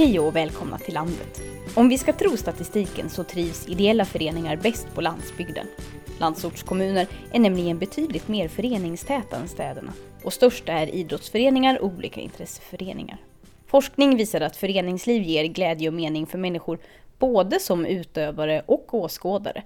Hej och välkomna till landet. Om vi ska tro statistiken så trivs ideella föreningar bäst på landsbygden. Landsortskommuner är nämligen betydligt mer föreningstäta än städerna och störst är idrottsföreningar och olika intresseföreningar. Forskning visar att föreningsliv ger glädje och mening för människor både som utövare och åskådare.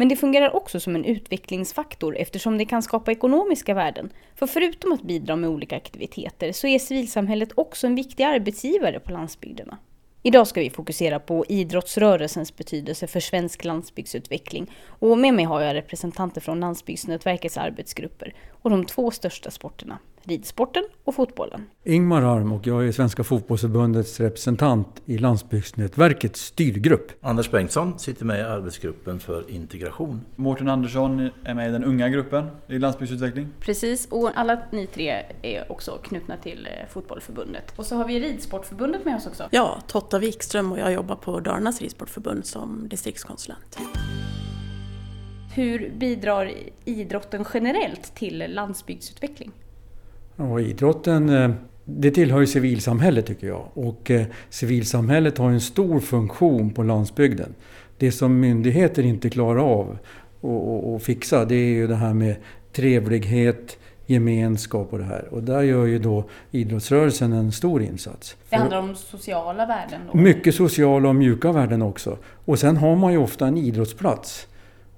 Men det fungerar också som en utvecklingsfaktor eftersom det kan skapa ekonomiska värden. För förutom att bidra med olika aktiviteter så är civilsamhället också en viktig arbetsgivare på landsbygderna. Idag ska vi fokusera på idrottsrörelsens betydelse för svensk landsbygdsutveckling. Och med mig har jag representanter från Landsbygdsnätverkets arbetsgrupper och de två största sporterna, ridsporten och fotbollen. Ingmar Harm och jag är Svenska fotbollsförbundets representant i Landsbygdsnätverkets styrgrupp. Anders Bengtsson sitter med i arbetsgruppen för integration. Mårten Andersson är med i den unga gruppen i landsbygdsutveckling. Precis, och alla ni tre är också knutna till eh, fotbollförbundet. Och så har vi ridsportförbundet med oss också. Ja, Totta Wikström och jag jobbar på Dalarnas ridsportförbund som distriktskonsulent. Hur bidrar idrotten generellt till landsbygdsutveckling? Ja, idrotten eh, det tillhör ju civilsamhället tycker jag. Och eh, civilsamhället har en stor funktion på landsbygden. Det som myndigheter inte klarar av att fixa det är ju det här med trevlighet, gemenskap och det här. Och där gör ju då idrottsrörelsen en stor insats. Det handlar om sociala värden? Då. Mycket sociala och mjuka värden också. Och sen har man ju ofta en idrottsplats.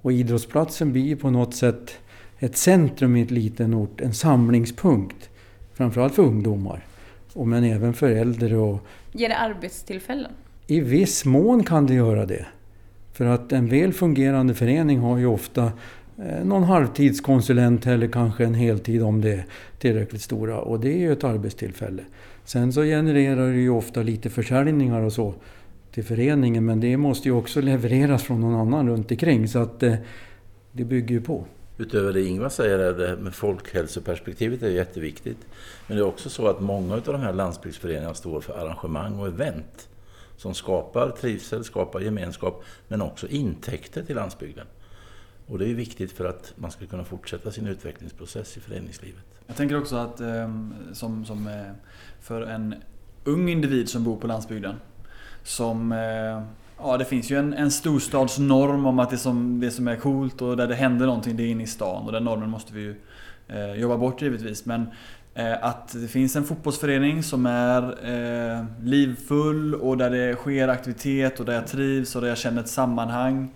Och idrottsplatsen blir på något sätt ett centrum i en liten ort, en samlingspunkt. Framförallt för ungdomar, men även för äldre. Och Ger det arbetstillfällen? I viss mån kan det göra det. För att en väl fungerande förening har ju ofta eh, någon halvtidskonsulent eller kanske en heltid om det är tillräckligt stora. Och det är ju ett arbetstillfälle. Sen så genererar det ju ofta lite försäljningar och så till föreningen men det måste ju också levereras från någon annan runt omkring så att eh, det bygger ju på utöver det Ingvar säger, är det med folkhälsoperspektivet är jätteviktigt. Men det är också så att många av de här landsbygdsföreningarna står för arrangemang och event som skapar trivsel, skapar gemenskap, men också intäkter till landsbygden. Och det är viktigt för att man ska kunna fortsätta sin utvecklingsprocess i föreningslivet. Jag tänker också att ehm, som, som eh, för en ung individ som bor på landsbygden som eh, Ja, det finns ju en, en storstadsnorm om att det som, det som är coolt och där det händer någonting, det är inne i stan. Och den normen måste vi ju eh, jobba bort givetvis. Men eh, att det finns en fotbollsförening som är eh, livfull och där det sker aktivitet och där jag trivs och där jag känner ett sammanhang.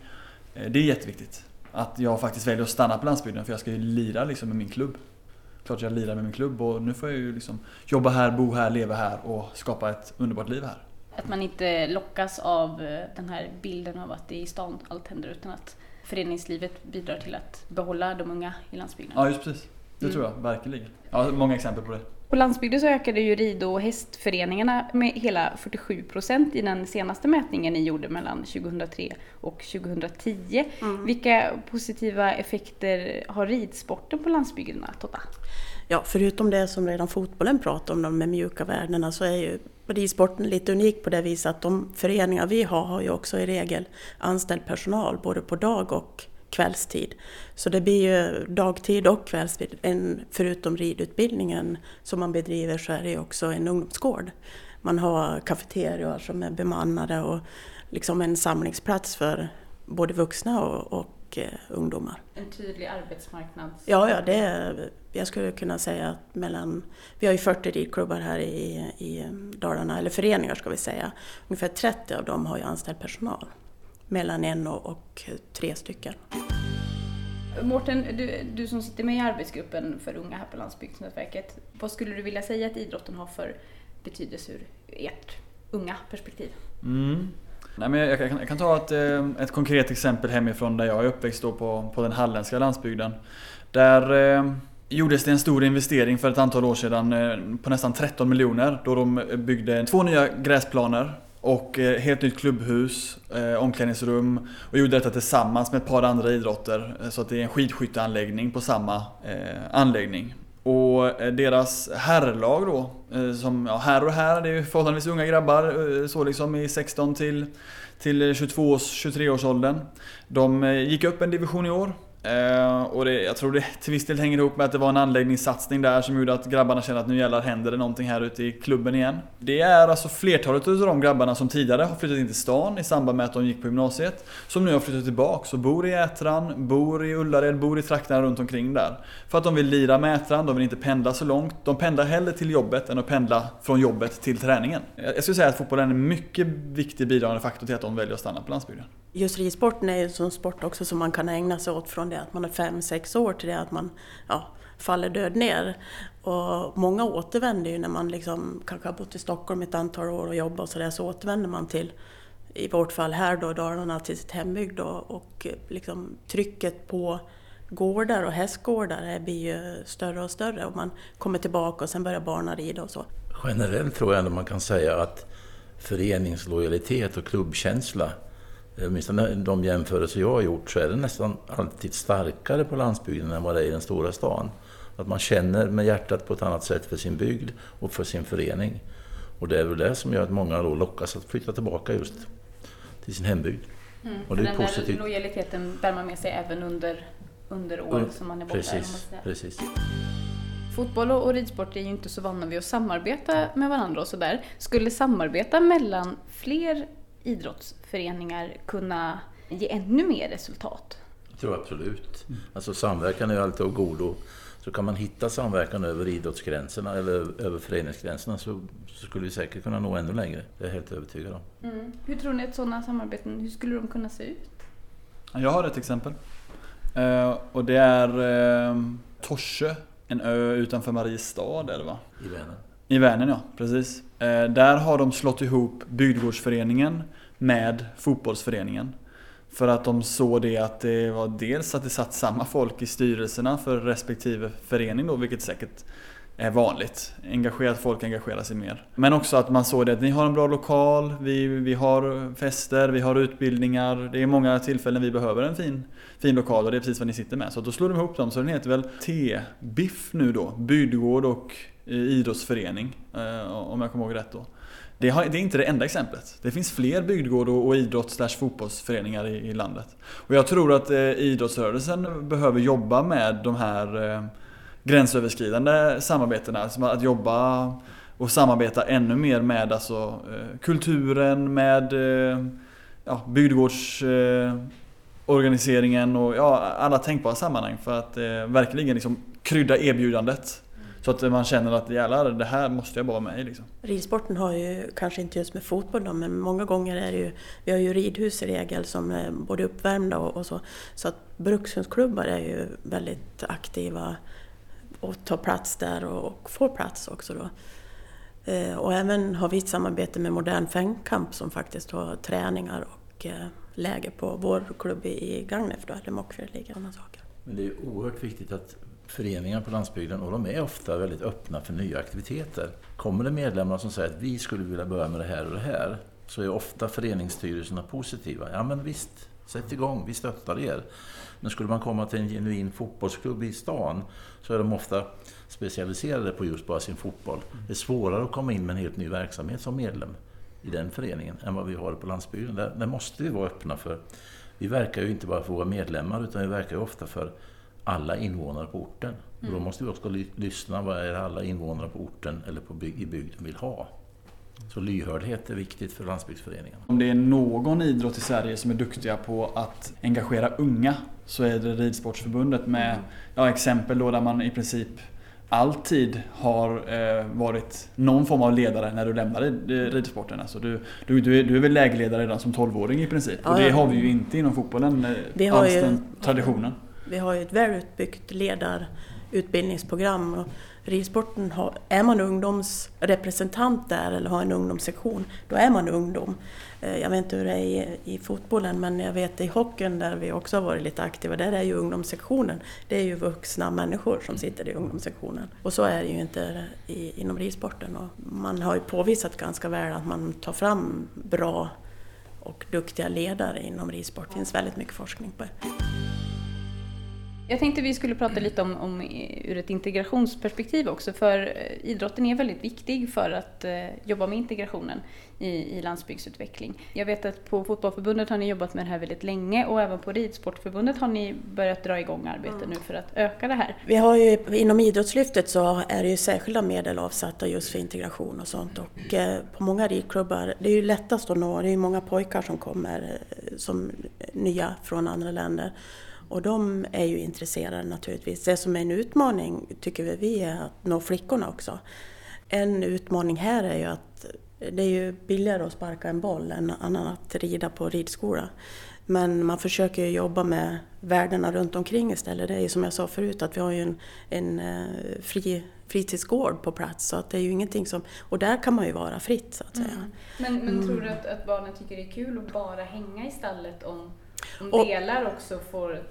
Eh, det är jätteviktigt. Att jag faktiskt väljer att stanna på landsbygden för jag ska ju lira liksom med min klubb. Klart jag lirar med min klubb och nu får jag ju liksom jobba här, bo här, leva här och skapa ett underbart liv här. Att man inte lockas av eh, den här bilden av att det är i stan allt händer utan att föreningslivet bidrar till att behålla de unga i landsbygden. Ja, just precis. Det mm. tror jag verkligen. Ja, många exempel på det. På landsbygden så ökade ju rid och hästföreningarna med hela 47 procent i den senaste mätningen ni gjorde mellan 2003 och 2010. Mm. Vilka positiva effekter har ridsporten på landsbygderna, Totta? Ja, förutom det som redan fotbollen pratar om, de med mjuka värdena, så är ju ridsporten lite unik på det viset att de föreningar vi har har ju också i regel anställd personal både på dag och kvällstid. Så det blir ju dagtid och kvällstid. förutom ridutbildningen som man bedriver så är det också en ungdomsgård. Man har kafeterior som är bemannade och liksom en samlingsplats för både vuxna och, och ungdomar. En tydlig arbetsmarknads... Ja, ja det är, jag skulle kunna säga att mellan, vi har ju 40 ridklubbar här i, i Dalarna, eller föreningar ska vi säga. Ungefär 30 av dem har ju anställd personal. Mellan en och, och tre stycken. Mårten, du, du som sitter med i arbetsgruppen för unga här på Landsbygdsnätverket. Vad skulle du vilja säga att idrotten har för betydelse ur ert unga perspektiv? Mm. Nej, men jag, kan, jag kan ta ett, eh, ett konkret exempel hemifrån där jag är uppväxt då på, på den halländska landsbygden. Där eh, gjordes det en stor investering för ett antal år sedan eh, på nästan 13 miljoner då de byggde två nya gräsplaner och eh, helt nytt klubbhus, eh, omklädningsrum och gjorde detta tillsammans med ett par andra idrotter eh, så att det är en skidskytteanläggning på samma eh, anläggning. Och eh, deras herrlag då, eh, som ja, här och här, det är ju förhållandevis unga grabbar, eh, så liksom i 16 till, till 22 23 års åldern. De gick upp en division i år Eh, och det, jag tror det till viss del hänger ihop med att det var en anläggningssatsning där som gjorde att grabbarna kände att nu jävlar händer det någonting här ute i klubben igen. Det är alltså flertalet av de grabbarna som tidigare har flyttat in till stan i samband med att de gick på gymnasiet. Som nu har flyttat tillbaks och bor i Ätran, bor i Ullared, bor i trakterna runt omkring där. För att de vill lira med Ätran, de vill inte pendla så långt. De pendlar hellre till jobbet än att pendla från jobbet till träningen. Jag skulle säga att fotbollen är en mycket viktig bidragande faktor till att de väljer att stanna på landsbygden. Just ridsporten är ju en sån sport också som man kan ägna sig åt från det att man är fem sex år till det att man ja, faller död ner. Och många återvänder ju när man liksom kanske har bott i Stockholm ett antal år och jobbat och sådär så återvänder man till i vårt fall här då Dalarna till sitt hembygd då, och liksom trycket på gårdar och hästgårdar blir ju större och större och man kommer tillbaka och sen börjar barnen rida och så. Generellt tror jag ändå man kan säga att föreningslojalitet och klubbkänsla åtminstone de jämförelser jag har gjort så är det nästan alltid starkare på landsbygden än vad det är i den stora stan. Att man känner med hjärtat på ett annat sätt för sin bygd och för sin förening. Och det är väl det som gör att många då lockas att flytta tillbaka just till sin hembygd. Mm, och det är den positivt. där lojaliteten bär man med sig även under, under år mm, som man är borta. Precis, precis. Fotboll och ridsport är ju inte så vana vid att samarbeta med varandra och sådär. Skulle samarbeta mellan fler idrottsföreningar kunna ge ännu mer resultat? Jag tror absolut. Alltså samverkan är ju alltid av godo. Så kan man hitta samverkan över idrottsgränserna eller över föreningsgränserna så, så skulle vi säkert kunna nå ännu längre. Det är jag helt övertygad om. Mm. Hur tror ni att sådana samarbeten, hur skulle de kunna se ut? Jag har ett exempel. Uh, och det är uh, Torsö, en ö utanför Mariestad är det va? I Vänern. I Vänern ja, precis. Eh, där har de slått ihop bygdegårdsföreningen med fotbollsföreningen. För att de såg det att det var dels att det satt samma folk i styrelserna för respektive förening då, vilket säkert är vanligt. Engagerat folk engagerar sig mer. Men också att man såg det att ni har en bra lokal, vi, vi har fester, vi har utbildningar. Det är många tillfällen vi behöver en fin, fin lokal och det är precis vad ni sitter med. Så då slår de ihop dem. Så den heter väl T-BIF nu då. Bygdegård och idrottsförening. Eh, om jag kommer ihåg rätt då. Det, är inte det enda exemplet. Det finns fler bygdegård och, och fotbollsföreningar i, landet. Och jag tror att eh, idrottsrörelsen behöver jobba med de här eh, gränsöverskridande samarbetena. Alltså att jobba och samarbeta ännu mer med alltså, kulturen, med ja, bygdegårdsorganiseringen och ja, alla tänkbara sammanhang för att verkligen liksom krydda erbjudandet så att man känner att jävlar, det här måste jag bara med i. Liksom. Ridsporten har ju, kanske inte just med fotboll då, men många gånger är det ju, vi har ju ridhus i regel som är både uppvärmda och, och så. Så att brukshundsklubbar är ju väldigt aktiva och tar plats där och, och får plats också då. Eh, och även har vi ett samarbete med Modern Fängkamp som faktiskt har träningar och eh, läger på vår klubb i Gagnef, då, eller Mockfjällligan och saker. Men det är oerhört viktigt att föreningar på landsbygden och de är ofta väldigt öppna för nya aktiviteter. Kommer det medlemmar som säger att vi skulle vilja börja med det här och det här så är ofta föreningsstyrelserna positiva. Ja men visst, sätt igång, vi stöttar er. Men skulle man komma till en genuin fotbollsklubb i stan så är de ofta specialiserade på just bara sin fotboll. Det är svårare att komma in med en helt ny verksamhet som medlem i den föreningen än vad vi har på landsbygden. Där, där måste vi vara öppna för. Vi verkar ju inte bara för våra medlemmar utan vi verkar ju ofta för alla invånare på orten. Mm. då måste vi också lyssna vad är alla invånare på orten eller på byg i bygden vill ha. Så lyhördhet är viktigt för landsbygdsföreningen. Om det är någon idrott i Sverige som är duktiga på att engagera unga så är det Ridsportsförbundet med mm. ja, exempel då där man i princip alltid har eh, varit någon form av ledare när du lämnar ridsporten. Alltså du, du, du, är, du är väl lägerledare redan som 12-åring i princip. Ja, och det har vi ju inte inom fotbollen, vi har ju, den traditionen. Vi har ju ett väl utbyggt ledarutbildningsprogram. Och ridsporten har, är man ungdomsrepresentant där eller har en ungdomssektion, då är man ungdom. Eh, jag vet inte hur det är i, i fotbollen, men jag vet i hockeyn där vi också har varit lite aktiva, där är ju ungdomssektionen, det är ju vuxna människor som sitter i ungdomssektionen. Och så är det ju inte i, inom ridsporten. Och man har ju påvisat ganska väl att man tar fram bra och duktiga ledare inom ridsport. Det finns väldigt mycket forskning på det. Jag tänkte vi skulle prata lite om, om ur ett integrationsperspektiv också, för eh, idrotten är väldigt viktig för att eh, jobba med integrationen i, i landsbygdsutveckling. Jag vet att på Fotbollförbundet har ni jobbat med det här väldigt länge och även på Ridsportförbundet har ni börjat dra igång arbete mm. nu för att öka det här. Vi har ju inom Idrottslyftet så är det ju särskilda medel avsatta just för integration och sånt och eh, på många ridklubbar, det är ju lättast att nå, det är ju många pojkar som kommer eh, som nya från andra länder och de är ju intresserade naturligtvis. Det som är en utmaning tycker vi är att nå flickorna också. En utmaning här är ju att det är ju billigare att sparka en boll än att rida på ridskola. Men man försöker ju jobba med värdena runt omkring istället. Det är ju som jag sa förut att vi har ju en, en eh, fri fritidsgård på plats. Så att det är ju ingenting som, och där kan man ju vara fritt så att säga. Mm. Men, men mm. tror du att, att barnen tycker det är kul att bara hänga i stallet om, om och, delar också får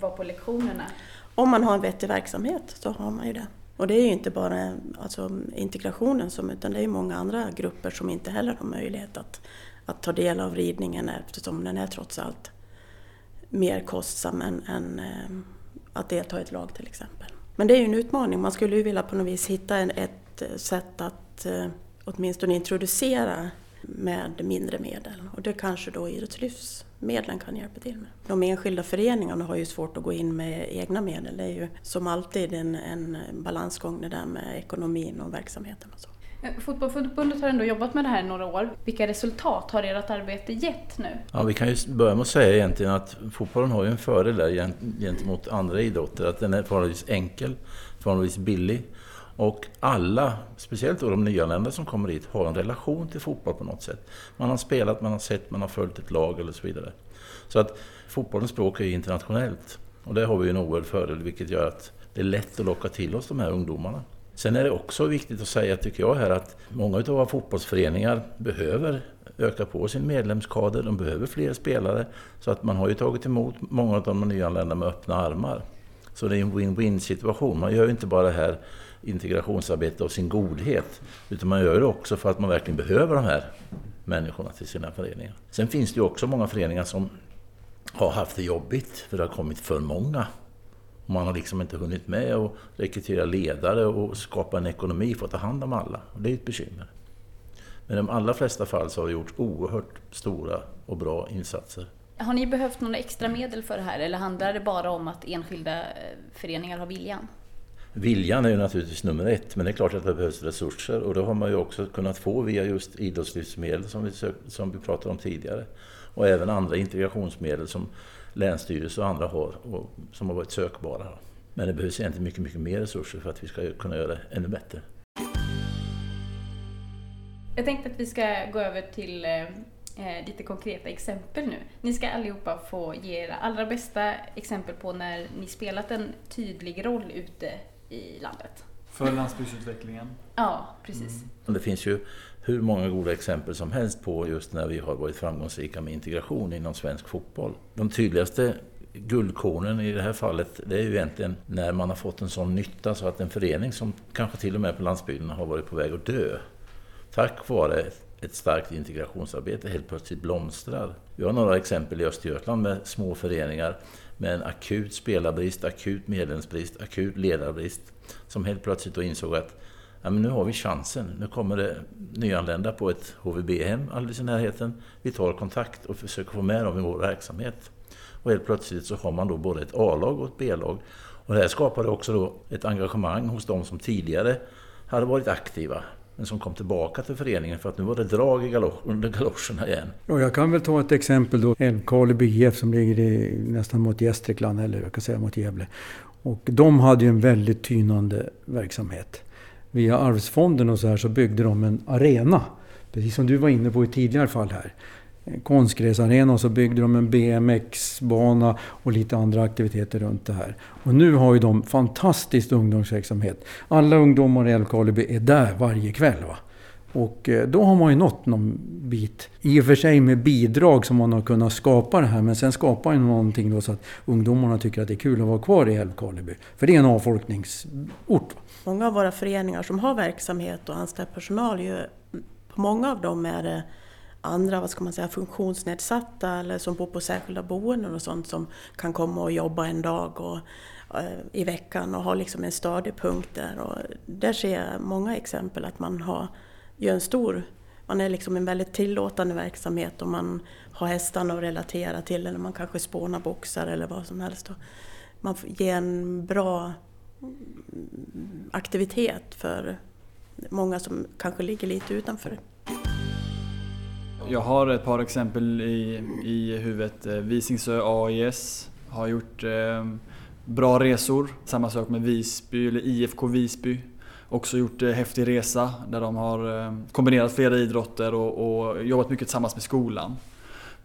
vara på lektionerna? Om man har en vettig verksamhet så har man ju det. Och det är ju inte bara alltså, integrationen som, utan det är ju många andra grupper som inte heller har möjlighet att, att ta del av ridningen eftersom den är trots allt mer kostsam än, än eh, att delta i ett lag till exempel. Men det är ju en utmaning. Man skulle ju vilja på något vis hitta en, ett eh, sätt att eh, åtminstone introducera med mindre medel. Och det kanske då idrottslyftsmedlen kan hjälpa till med. De enskilda föreningarna har ju svårt att gå in med egna medel. Det är ju som alltid en, en balansgång det där med ekonomin och verksamheten och så. Fotbollförbundet har ändå jobbat med det här i några år. Vilka resultat har ert arbete gett nu? Ja, vi kan ju börja med att säga egentligen att fotbollen har ju en fördel där gentemot andra idrotter. Att den är förhållandevis enkel, förhållandevis billig och alla, speciellt då de nyanlända som kommer hit, har en relation till fotboll på något sätt. Man har spelat, man har sett, man har följt ett lag eller så vidare. Så att fotbollens språk är internationellt. Och där har vi en oerhörd fördel vilket gör att det är lätt att locka till oss de här ungdomarna. Sen är det också viktigt att säga, tycker jag, här att många av våra fotbollsföreningar behöver öka på sin medlemskader, de behöver fler spelare. Så att man har ju tagit emot många av de nyanlända med öppna armar. Så det är en win-win situation. Man gör ju inte bara det här integrationsarbete av sin godhet. Utan man gör det också för att man verkligen behöver de här människorna till sina föreningar. Sen finns det ju också många föreningar som har haft det jobbigt för det har kommit för många. Man har liksom inte hunnit med att rekrytera ledare och skapa en ekonomi för att ta hand om alla. Och det är ett bekymmer. Men i de allra flesta fall så har vi gjort oerhört stora och bra insatser. Har ni behövt några extra medel för det här eller handlar det bara om att enskilda eh, föreningar har viljan? Viljan är ju naturligtvis nummer ett, men det är klart att det behövs resurser och det har man ju också kunnat få via just idrottslivsmedel som vi, som vi pratade om tidigare. Och även andra integrationsmedel som länsstyrelser och andra har och som har varit sökbara. Men det behövs egentligen mycket, mycket mer resurser för att vi ska kunna göra det ännu bättre. Jag tänkte att vi ska gå över till eh, eh, lite konkreta exempel nu. Ni ska allihopa få ge era allra bästa exempel på när ni spelat en tydlig roll ute i landet. För landsbygdsutvecklingen? Ja, precis. Mm. Det finns ju hur många goda exempel som helst på just när vi har varit framgångsrika med integration inom svensk fotboll. De tydligaste guldkornen i det här fallet, det är ju egentligen när man har fått en sån nytta så att en förening som kanske till och med på landsbygden har varit på väg att dö, tack vare ett starkt integrationsarbete helt plötsligt blomstrar. Vi har några exempel i Östergötland med små föreningar med en akut spelarbrist, akut medlemsbrist, akut ledarbrist. Som helt plötsligt då insåg att ja, men nu har vi chansen. Nu kommer det nyanlända på ett HVB-hem alldeles i närheten. Vi tar kontakt och försöker få med dem i vår verksamhet. Och helt plötsligt så har man då både ett A-lag och ett B-lag. Och det här skapade också då ett engagemang hos de som tidigare hade varit aktiva men som kom tillbaka till föreningen för att nu var det drag i galosch, under galoscherna igen. Och jag kan väl ta ett exempel då. Älvkarleby IF som ligger i, nästan mot Gästrikland, eller jag kan säga mot Gävle. Och de hade ju en väldigt tynande verksamhet. Via Arvsfonden och så här så byggde de en arena. Precis som du var inne på i tidigare fall här konstgräsarena och så byggde de en BMX-bana och lite andra aktiviteter runt det här. Och nu har ju de fantastisk ungdomsverksamhet. Alla ungdomar i Älvkarleby är där varje kväll. Va? Och eh, då har man ju nått någon bit. I och för sig med bidrag som man har kunnat skapa det här. Men sen skapar man någonting då så att ungdomarna tycker att det är kul att vara kvar i Älvkarleby. För det är en avfolkningsort. Många av våra föreningar som har verksamhet och anställd personal, ju, på många av dem är det andra vad ska man säga, funktionsnedsatta eller som bor på särskilda boenden och sånt som kan komma och jobba en dag. Och eh, i veckan och ha liksom en stadig punkt där. Och där ser jag många exempel att man har, gör en stor man är liksom en väldigt tillåtande verksamhet och man har hästarna att relatera till eller man kanske spånar boxar eller vad som helst. Man ger en bra mm, aktivitet för många som kanske ligger lite utanför. Jag har ett par exempel i, i huvudet. Eh, Visingsö AIS har gjort eh, bra resor. Samma sak med Visby, eller IFK Visby. Också gjort eh, häftig resa där de har eh, kombinerat flera idrotter och, och jobbat mycket tillsammans med skolan.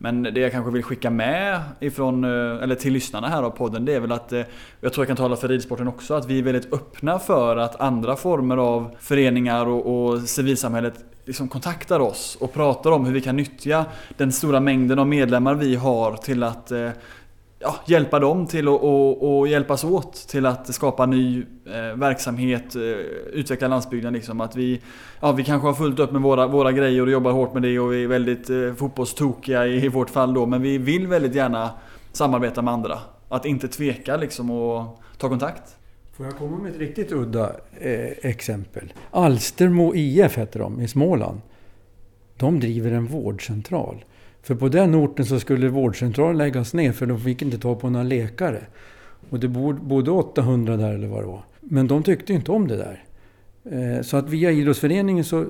Men det jag kanske vill skicka med ifrån, eh, eller till lyssnarna här av podden, det är väl att eh, jag tror jag kan tala för ridsporten också, att vi är väldigt öppna för att andra former av föreningar och, och civilsamhället liksom kontaktar oss och pratar om hur vi kan nyttja den stora mängden av medlemmar vi har till att eh, ja, hjälpa dem till att och, och hjälpas åt till att skapa ny eh, verksamhet, eh, utveckla landsbygden. Liksom. Att vi, ja, vi kanske har fullt upp med våra, våra grejer och jobbar hårt med det och vi är väldigt eh, fotbollstokiga i, i vårt fall då. Men vi vill väldigt gärna samarbeta med andra. Att inte tveka liksom och ta kontakt. Får jag komma med ett riktigt udda eh, exempel? Alstermo IF heter de i Småland. De driver en vårdcentral. För på den orten så skulle vårdcentralen läggas ner för de fick inte ta på några läkare. Och det bodde 800 där eller vad det var. Men de tyckte inte om det där. Eh, så att via idrottsföreningen så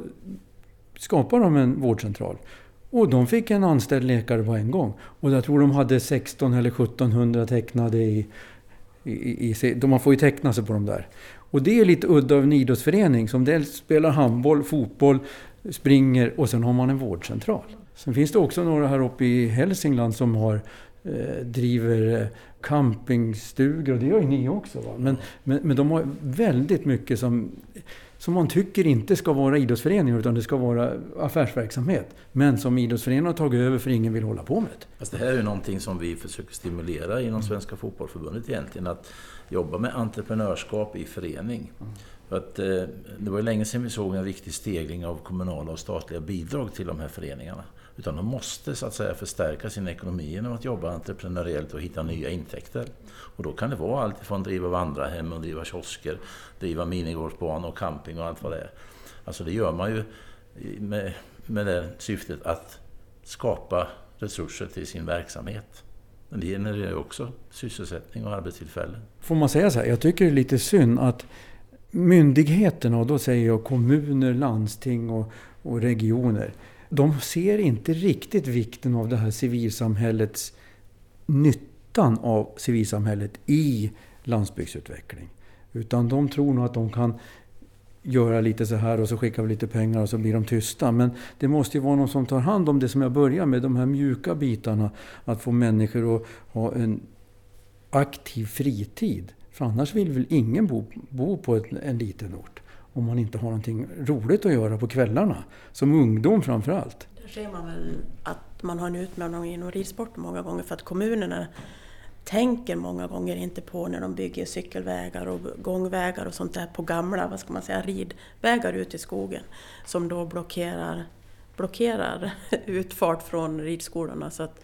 skapade de en vårdcentral. Och de fick en anställd läkare på en gång. Och jag tror de hade 16 eller 1700 tecknade i, i, i, Man får ju teckna sig på de där. Och det är lite udda av en idrottsförening som dels spelar handboll, fotboll, springer och sen har man en vårdcentral. Sen finns det också några här uppe i Hälsingland som har eh, driver eh, campingstugor och det gör ju ni också. Va? Men, men, men de har väldigt mycket som, som man tycker inte ska vara idrottsföreningar utan det ska vara affärsverksamhet. Men som idrottsföreningar har tagit över för ingen vill hålla på med det. Fast det här är ju någonting som vi försöker stimulera inom Svenska Fotbollförbundet egentligen. Att jobba med entreprenörskap i förening. Mm. För att, eh, det var ju länge sedan vi såg en riktig stegring av kommunala och statliga bidrag till de här föreningarna. Utan de måste så att säga förstärka sin ekonomi genom att jobba entreprenöriellt och hitta nya intäkter. Och då kan det vara allt ifrån att driva vandrarhem och driva kiosker, driva minigolfbanor och camping och allt vad det är. Alltså det gör man ju med, med det syftet att skapa resurser till sin verksamhet. Men det genererar ju också sysselsättning och arbetstillfällen. Får man säga så här, jag tycker det är lite synd att myndigheterna, och då säger jag kommuner, landsting och, och regioner, de ser inte riktigt vikten av det här civilsamhällets nyttan av civilsamhället i landsbygdsutveckling. Utan de tror nog att de kan göra lite så här och så skickar vi lite pengar och så blir de tysta. Men det måste ju vara någon som tar hand om det som jag börjar med, de här mjuka bitarna. Att få människor att ha en aktiv fritid. För annars vill väl ingen bo, bo på ett, en liten ort om man inte har någonting roligt att göra på kvällarna. Som ungdom framför allt. Där ser man väl att man har en utmaning inom ridsporten många gånger för att kommunerna tänker många gånger inte på när de bygger cykelvägar och gångvägar och sånt där på gamla, vad ska man säga, ridvägar ut i skogen som då blockerar, blockerar utfart från ridskolorna. Så att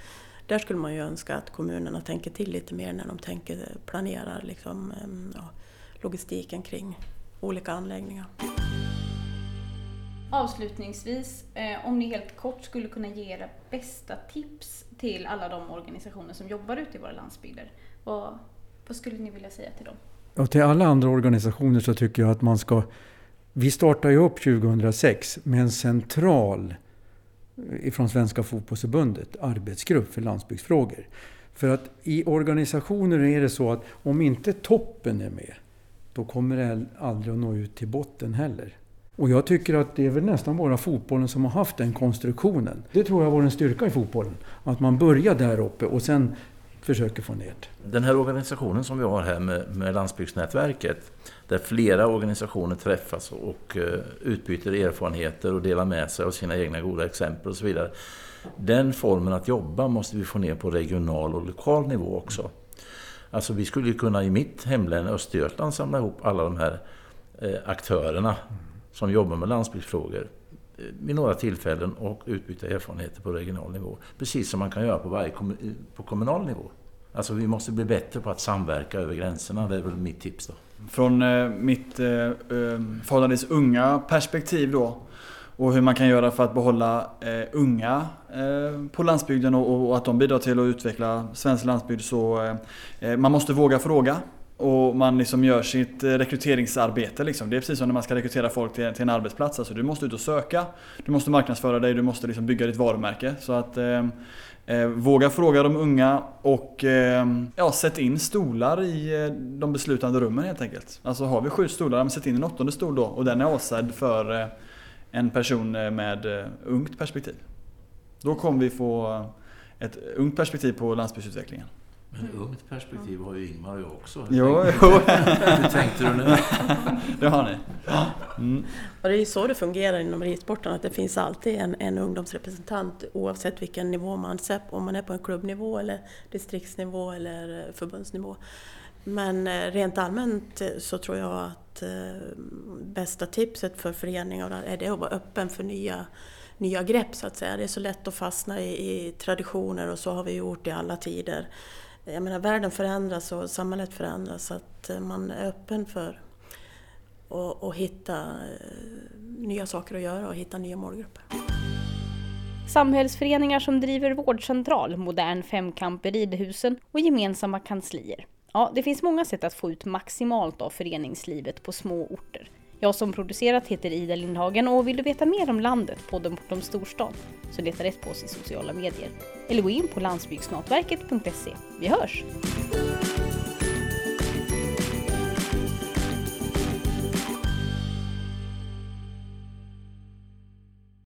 där skulle man ju önska att kommunerna tänker till lite mer när de tänker planerar liksom, eh, ja, logistiken kring olika anläggningar. Avslutningsvis, eh, om ni helt kort skulle kunna ge era bästa tips till alla de organisationer som jobbar ute i våra landsbygder. Vad, vad skulle ni vilja säga till dem? Och till alla andra organisationer så tycker jag att man ska... Vi startade ju upp 2006 med en central ifrån Svenska fotbollsförbundet, arbetsgrupp för landsbygdsfrågor. För att i organisationer är det så att om inte toppen är med då kommer det aldrig att nå ut till botten heller. Och jag tycker att det är väl nästan bara fotbollen som har haft den konstruktionen. Det tror jag var en styrka i fotbollen. Att man börjar där uppe och sen försöker få ner det. Den här organisationen som vi har här med, med Landsbygdsnätverket, där flera organisationer träffas och uh, utbyter erfarenheter och delar med sig av sina egna goda exempel och så vidare. Den formen att jobba måste vi få ner på regional och lokal nivå också. Alltså vi skulle kunna i mitt hemlän Östergötland samla ihop alla de här eh, aktörerna som jobbar med landsbygdsfrågor eh, vid några tillfällen och utbyta erfarenheter på regional nivå. Precis som man kan göra på, varje på kommunal nivå. Alltså vi måste bli bättre på att samverka över gränserna. Det är väl mitt tips då. Från eh, mitt eh, eh förhållandevis unga perspektiv då och hur man kan göra för att behålla eh, unga eh, på landsbygden och, och, att de bidrar till att utveckla svensk landsbygd så eh, eh man måste våga fråga och man liksom gör sitt eh, rekryteringsarbete. Liksom. Det är precis som när man ska rekrytera folk till, till en arbetsplats. Alltså, du måste ut och söka, du måste marknadsföra dig, du måste liksom bygga ditt varumärke. Så att Eh, eh våga fråga de unga och ja, sätt in stolar i de beslutande rummen helt enkelt. Alltså har vi sju stolar, sätt in en åttonde stol då och den är avsedd för en person eh, med eh, ungt perspektiv. Då kommer vi få ett ungt perspektiv på landsbygdsutvecklingen. Men ungt perspektiv har ju Ingmar och jag också. Hur jo, tänkte, jo. Hur tänkte du nu? det har ni. Mm. Och det är ju så det fungerar inom ridsporten, att det finns alltid en, en ungdomsrepresentant oavsett vilken nivå man är om man är på en klubbnivå eller distriktsnivå eller förbundsnivå. Men eh, rent allmänt eh, så tror jag att eh, bästa tipset för föreningar är det att vara öppen för nya, nya grepp så att säga. Det är så lätt att fastna i, i traditioner och så har vi gjort i alla tider. Jag menar världen förändras och samhället förändras så att eh, man är öppen för att, att hitta eh, nya saker att göra och hitta nya målgrupper. Samhällsföreningar som driver vårdcentral, modern femkamp i ridhusen och gemensamma kanslier. Ja, det finns många sätt att få ut maximalt av föreningslivet på små orter. Jag som producerat heter Ida Lindhagen och vill du veta mer om landet, podden bortom storstan, så leta rätt på oss i sociala medier. Eller gå in på landsbygdsnätverket.se. Vi hörs!